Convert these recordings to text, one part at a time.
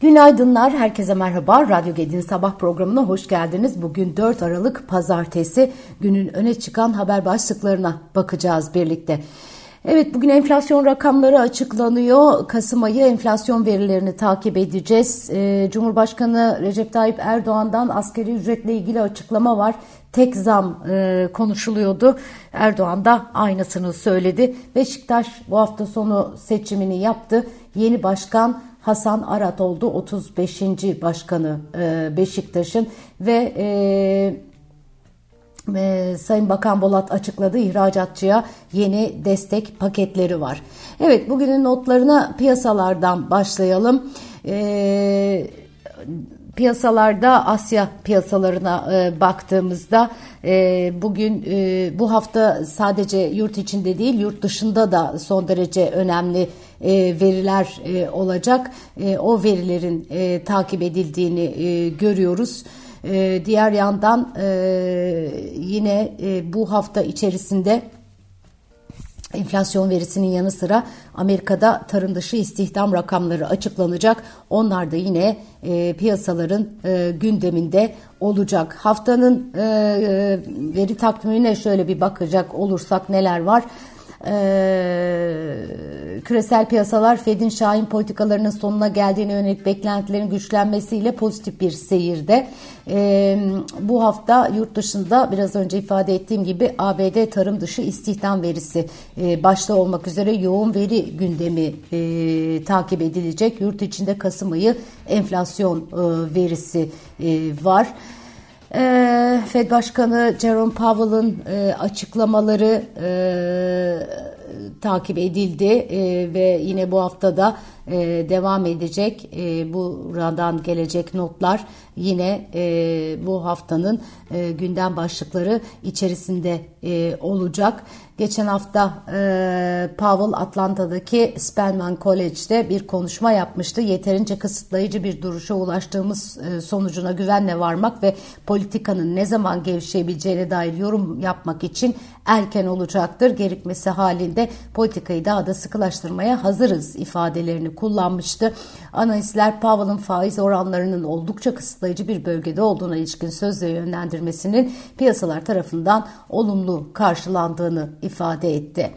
Günaydınlar, herkese merhaba. Radyo Gedi'nin sabah programına hoş geldiniz. Bugün 4 Aralık Pazartesi günün öne çıkan haber başlıklarına bakacağız birlikte. Evet bugün enflasyon rakamları açıklanıyor. Kasım ayı enflasyon verilerini takip edeceğiz. Ee, Cumhurbaşkanı Recep Tayyip Erdoğan'dan askeri ücretle ilgili açıklama var. Tek zam e, konuşuluyordu. Erdoğan da aynısını söyledi. Beşiktaş bu hafta sonu seçimini yaptı. Yeni başkan Hasan Arat oldu 35. başkanı e, Beşiktaş'ın ve e, e, Sayın Bakan Bolat açıkladı ihracatçıya yeni destek paketleri var. Evet bugünün notlarına piyasalardan başlayalım. E, piyasalarda Asya piyasalarına e, baktığımızda e, bugün e, bu hafta sadece yurt içinde değil yurt dışında da son derece önemli e, veriler e, olacak. E, o verilerin e, takip edildiğini e, görüyoruz. E, diğer yandan e, yine e, bu hafta içerisinde Enflasyon verisinin yanı sıra Amerika'da tarım dışı istihdam rakamları açıklanacak. Onlar da yine e, piyasaların e, gündeminde olacak. Haftanın e, e veri takvimine şöyle bir bakacak olursak neler var? E, küresel piyasalar Fed'in şahin politikalarının sonuna geldiğine yönelik beklentilerin güçlenmesiyle pozitif bir seyirde. E, bu hafta yurt dışında biraz önce ifade ettiğim gibi ABD tarım dışı istihdam verisi e, başta olmak üzere yoğun veri gündemi e, takip edilecek. Yurt içinde Kasım ayı enflasyon e, verisi e, var. E, Fed Başkanı Jerome Powell'ın e, açıklamaları e, takip edildi. E, ve yine bu haftada e, devam edecek. E, buradan gelecek notlar yine e, bu haftanın e, gündem başlıkları içerisinde e, olacak. Geçen hafta e, Powell Atlanta'daki Spelman College'de bir konuşma yapmıştı. Yeterince kısıtlayıcı bir duruşa ulaştığımız e, sonucuna güvenle varmak ve politikanın ne zaman gevşeyebileceğine dair yorum yapmak için erken olacaktır. Gerekmesi halinde politikayı daha da sıkılaştırmaya hazırız ifadelerini kullanmıştı. Analistler Powell'ın faiz oranlarının oldukça kısıtlayıcı bir bölgede olduğuna ilişkin sözle yönlendirmesinin piyasalar tarafından olumlu karşılandığını ifade etti.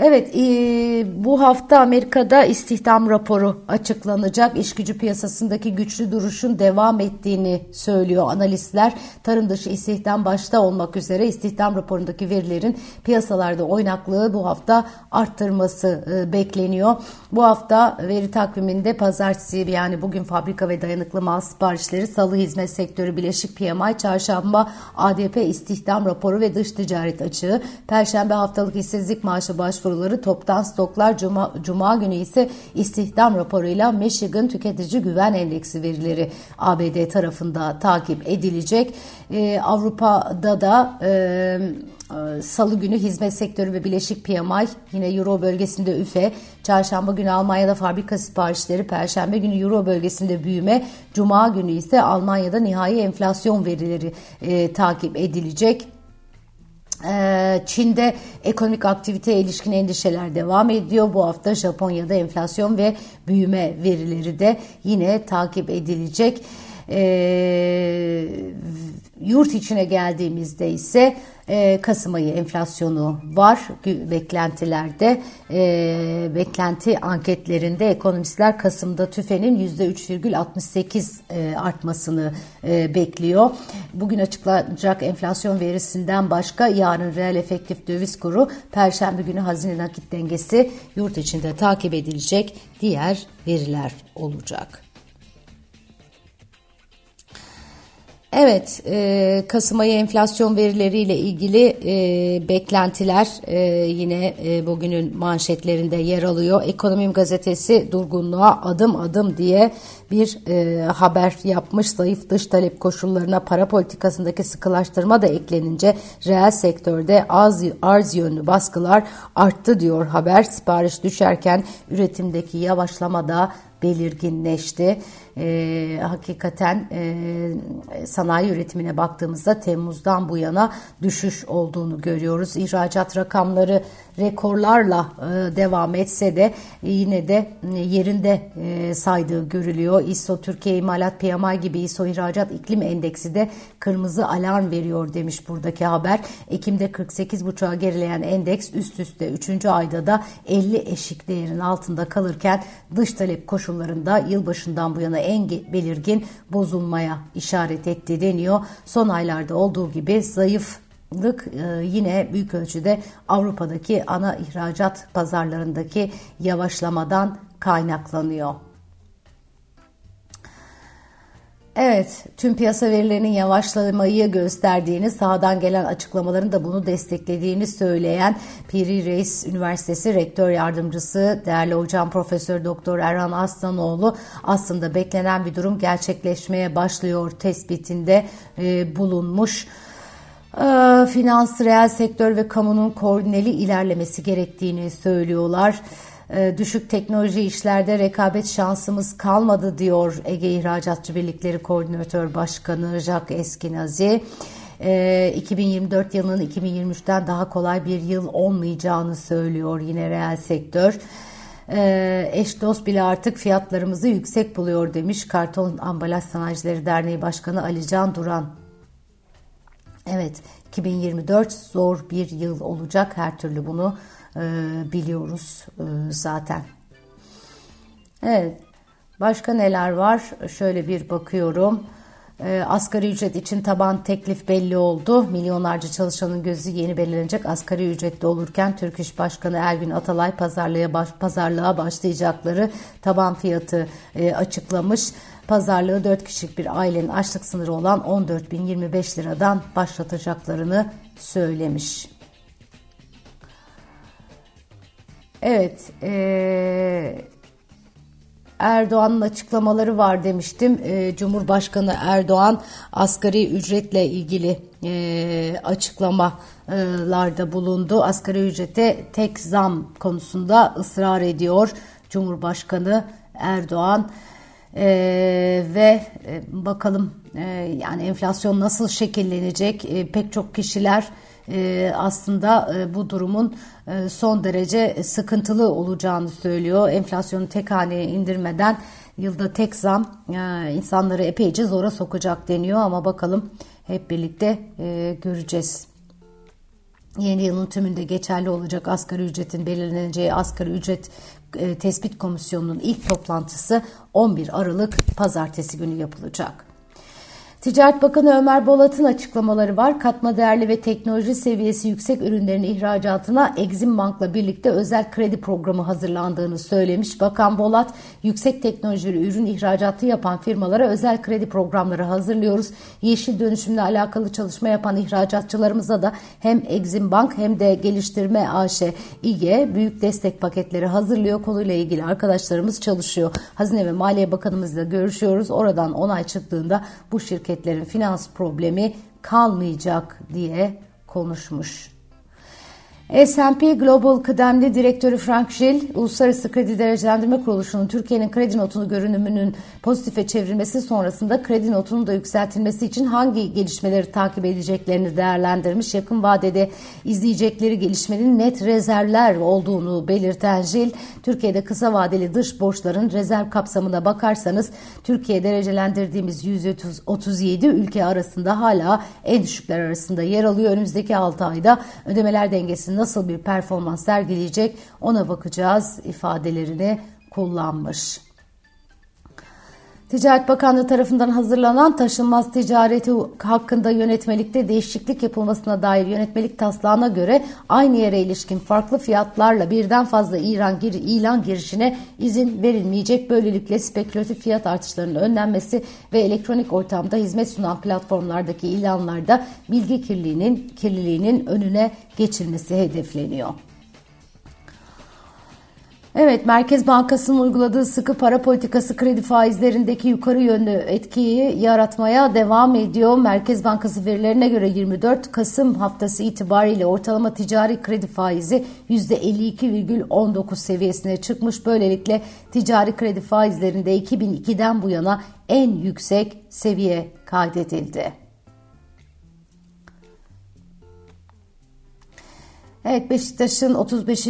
Evet e, bu hafta Amerika'da istihdam raporu açıklanacak. İş gücü piyasasındaki güçlü duruşun devam ettiğini söylüyor analistler. Tarım dışı istihdam başta olmak üzere istihdam raporundaki verilerin piyasalarda oynaklığı bu hafta arttırması e, bekleniyor. Bu hafta veri takviminde pazartesi yani bugün fabrika ve dayanıklı mal siparişleri, salı hizmet sektörü bileşik PMI, çarşamba ADP istihdam raporu ve dış ticaret açığı, perşembe haftalık işsizlik maaşı başvuru başvuruları toptan stoklar Cuma, Cuma günü ise istihdam raporuyla Michigan Tüketici Güven Endeksi verileri ABD tarafında takip edilecek. Ee, Avrupa'da da e, e, Salı günü hizmet sektörü ve bileşik PMI yine Euro bölgesinde üfe, çarşamba günü Almanya'da fabrika siparişleri, perşembe günü Euro bölgesinde büyüme, cuma günü ise Almanya'da nihai enflasyon verileri e, takip edilecek. Ee, Çin'de ekonomik aktiviteye ilişkin endişeler devam ediyor. Bu hafta Japonya'da enflasyon ve büyüme verileri de yine takip edilecek. Ee, yurt içine geldiğimizde ise e, Kasım ayı enflasyonu var beklentilerde. E, beklenti anketlerinde ekonomistler Kasım'da TÜFE'nin %3,68 e, artmasını e, bekliyor. Bugün açıklanacak enflasyon verisinden başka yarın reel efektif döviz kuru, perşembe günü hazine nakit dengesi yurt içinde takip edilecek diğer veriler olacak. Evet, e, Kasım ayı enflasyon verileriyle ilgili e, beklentiler e, yine e, bugünün manşetlerinde yer alıyor. Ekonomim gazetesi durgunluğa adım adım diye bir e, haber yapmış. Zayıf dış talep koşullarına para politikasındaki sıkılaştırma da eklenince reel sektörde az arz yönlü baskılar arttı diyor haber. Sipariş düşerken üretimdeki yavaşlama da belirginleşti. E, hakikaten e, sanayi üretimine baktığımızda Temmuz'dan bu yana düşüş olduğunu görüyoruz. İhracat rakamları rekorlarla e, devam etse de yine de e, yerinde e, saydığı görülüyor. ISO Türkiye İmalat PMI gibi ISO İhracat İklim Endeksi de kırmızı alarm veriyor demiş buradaki haber. Ekim'de 48.5'a gerileyen endeks üst üste 3. ayda da 50 eşik değerin altında kalırken dış talep koşullarında yılbaşından bu yana en belirgin bozulmaya işaret etti deniyor. Son aylarda olduğu gibi zayıf lık e, yine büyük ölçüde Avrupa'daki ana ihracat pazarlarındaki yavaşlamadan kaynaklanıyor. Evet, tüm piyasa verilerinin yavaşlamayı gösterdiğini, sahadan gelen açıklamaların da bunu desteklediğini söyleyen Piri Reis Üniversitesi Rektör Yardımcısı değerli hocam Profesör Doktor Erhan Aslanoğlu aslında beklenen bir durum gerçekleşmeye başlıyor tespitinde e, bulunmuş. Ee, finans, reel sektör ve kamunun koordineli ilerlemesi gerektiğini söylüyorlar. Ee, düşük teknoloji işlerde rekabet şansımız kalmadı diyor Ege İhracatçı Birlikleri Koordinatör Başkanı Jacques Eskinazi. 2024 ee, yılının 2023'ten daha kolay bir yıl olmayacağını söylüyor yine reel sektör. eş dost bile artık fiyatlarımızı yüksek buluyor demiş Karton Ambalaj Sanayicileri Derneği Başkanı Ali Can Duran. Evet 2024 zor bir yıl olacak her türlü bunu biliyoruz e, zaten. Evet başka neler var şöyle bir bakıyorum. E, asgari ücret için taban teklif belli oldu. Milyonlarca çalışanın gözü yeni belirlenecek asgari ücretli olurken Türk İş Başkanı Ergün Atalay pazarlığa, baş, pazarlığa başlayacakları taban fiyatı e, açıklamış. Pazarlığı 4 kişilik bir ailenin açlık sınırı olan 14.025 liradan başlatacaklarını söylemiş. Evet, ee, Erdoğan'ın açıklamaları var demiştim. E, Cumhurbaşkanı Erdoğan asgari ücretle ilgili e, açıklamalarda bulundu. Asgari ücrete tek zam konusunda ısrar ediyor Cumhurbaşkanı Erdoğan. Ee, ve e, bakalım e, yani enflasyon nasıl şekillenecek e, pek çok kişiler e, aslında e, bu durumun e, son derece sıkıntılı olacağını söylüyor. Enflasyonu tek haneye indirmeden yılda tek zam e, insanları epeyce zora sokacak deniyor ama bakalım hep birlikte e, göreceğiz. Yeni yılın tümünde geçerli olacak asgari ücretin belirleneceği asgari ücret e, tespit komisyonunun ilk toplantısı 11 Aralık pazartesi günü yapılacak. Ticaret Bakanı Ömer Bolat'ın açıklamaları var. Katma değerli ve teknoloji seviyesi yüksek ürünlerin ihracatına Exim Bank'la birlikte özel kredi programı hazırlandığını söylemiş. Bakan Bolat, yüksek teknolojili ürün ihracatı yapan firmalara özel kredi programları hazırlıyoruz. Yeşil dönüşümle alakalı çalışma yapan ihracatçılarımıza da hem Exim Bank hem de Geliştirme AŞ İGE büyük destek paketleri hazırlıyor. Konuyla ilgili arkadaşlarımız çalışıyor. Hazine ve Maliye Bakanımızla görüşüyoruz. Oradan onay çıktığında bu şirket şirketlerin finans problemi kalmayacak diye konuşmuş. S&P Global kıdemli direktörü Frank Gill, Uluslararası Kredi Derecelendirme Kuruluşu'nun Türkiye'nin kredi notunu görünümünün pozitife çevrilmesi sonrasında kredi notunun da yükseltilmesi için hangi gelişmeleri takip edeceklerini değerlendirmiş. Yakın vadede izleyecekleri gelişmenin net rezervler olduğunu belirten Gill, Türkiye'de kısa vadeli dış borçların rezerv kapsamına bakarsanız Türkiye derecelendirdiğimiz 137 ülke arasında hala en düşükler arasında yer alıyor. Önümüzdeki 6 ayda ödemeler dengesini nasıl bir performans sergileyecek ona bakacağız ifadelerini kullanmış. Ticaret Bakanlığı tarafından hazırlanan taşınmaz ticareti hakkında yönetmelikte değişiklik yapılmasına dair yönetmelik taslağına göre aynı yere ilişkin farklı fiyatlarla birden fazla İran gir ilan girişine izin verilmeyecek. Böylelikle spekülatif fiyat artışlarının önlenmesi ve elektronik ortamda hizmet sunan platformlardaki ilanlarda bilgi kirliliğinin kirliliğinin önüne geçilmesi hedefleniyor. Evet, Merkez Bankası'nın uyguladığı sıkı para politikası kredi faizlerindeki yukarı yönlü etkiyi yaratmaya devam ediyor. Merkez Bankası verilerine göre 24 Kasım haftası itibariyle ortalama ticari kredi faizi %52,19 seviyesine çıkmış. Böylelikle ticari kredi faizlerinde 2002'den bu yana en yüksek seviye kaydedildi. Evet Beşiktaş'ın 35.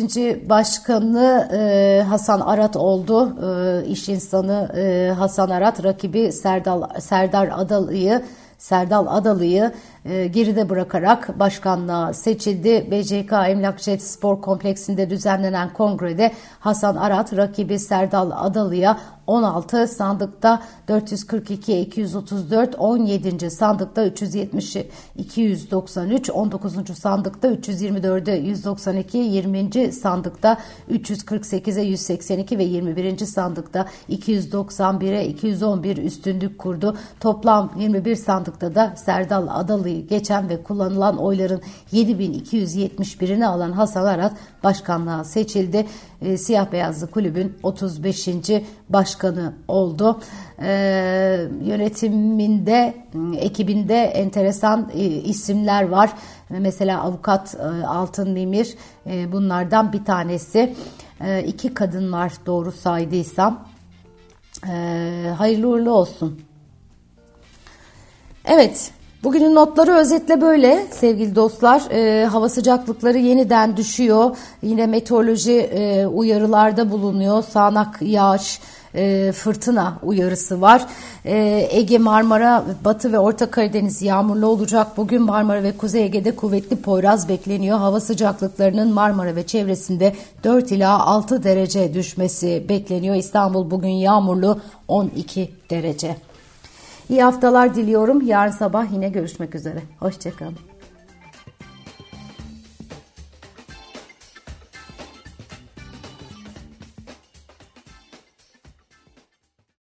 başkanı e, Hasan Arat oldu. E, iş insanı e, Hasan Arat rakibi Serdal, Serdar Adalı'yı Serdal Adalı'yı e, geride bırakarak başkanlığa seçildi. BCK Emlakçı Spor Kompleksinde düzenlenen kongrede Hasan Arat rakibi Serdal Adalı'ya 16 sandıkta 442 234 17. sandıkta 370 293 19. sandıkta 324 192 20. sandıkta 348'e 182 ve 21. sandıkta 291'e 211 üstünlük kurdu. Toplam 21 sandıkta da Serdal Adalı'yı geçen ve kullanılan oyların 7271'ini alan Hasan Arat başkanlığa seçildi. E, Siyah Beyazlı Kulübün 35. başkanı oldu. E, yönetiminde, ekibinde enteresan e, isimler var. Mesela avukat e, Altın Demir e, bunlardan bir tanesi. E, iki kadın var doğru saydıysam. E, hayırlı uğurlu olsun. Evet, Bugünün notları özetle böyle sevgili dostlar. E, hava sıcaklıkları yeniden düşüyor. Yine meteoroloji e, uyarılarda bulunuyor. Sağanak yağış, e, fırtına uyarısı var. E, Ege, Marmara, Batı ve Orta Karadeniz yağmurlu olacak. Bugün Marmara ve Kuzey Ege'de kuvvetli poyraz bekleniyor. Hava sıcaklıklarının Marmara ve çevresinde 4 ila 6 derece düşmesi bekleniyor. İstanbul bugün yağmurlu 12 derece. İyi haftalar diliyorum. Yarın sabah yine görüşmek üzere. Hoşçakalın.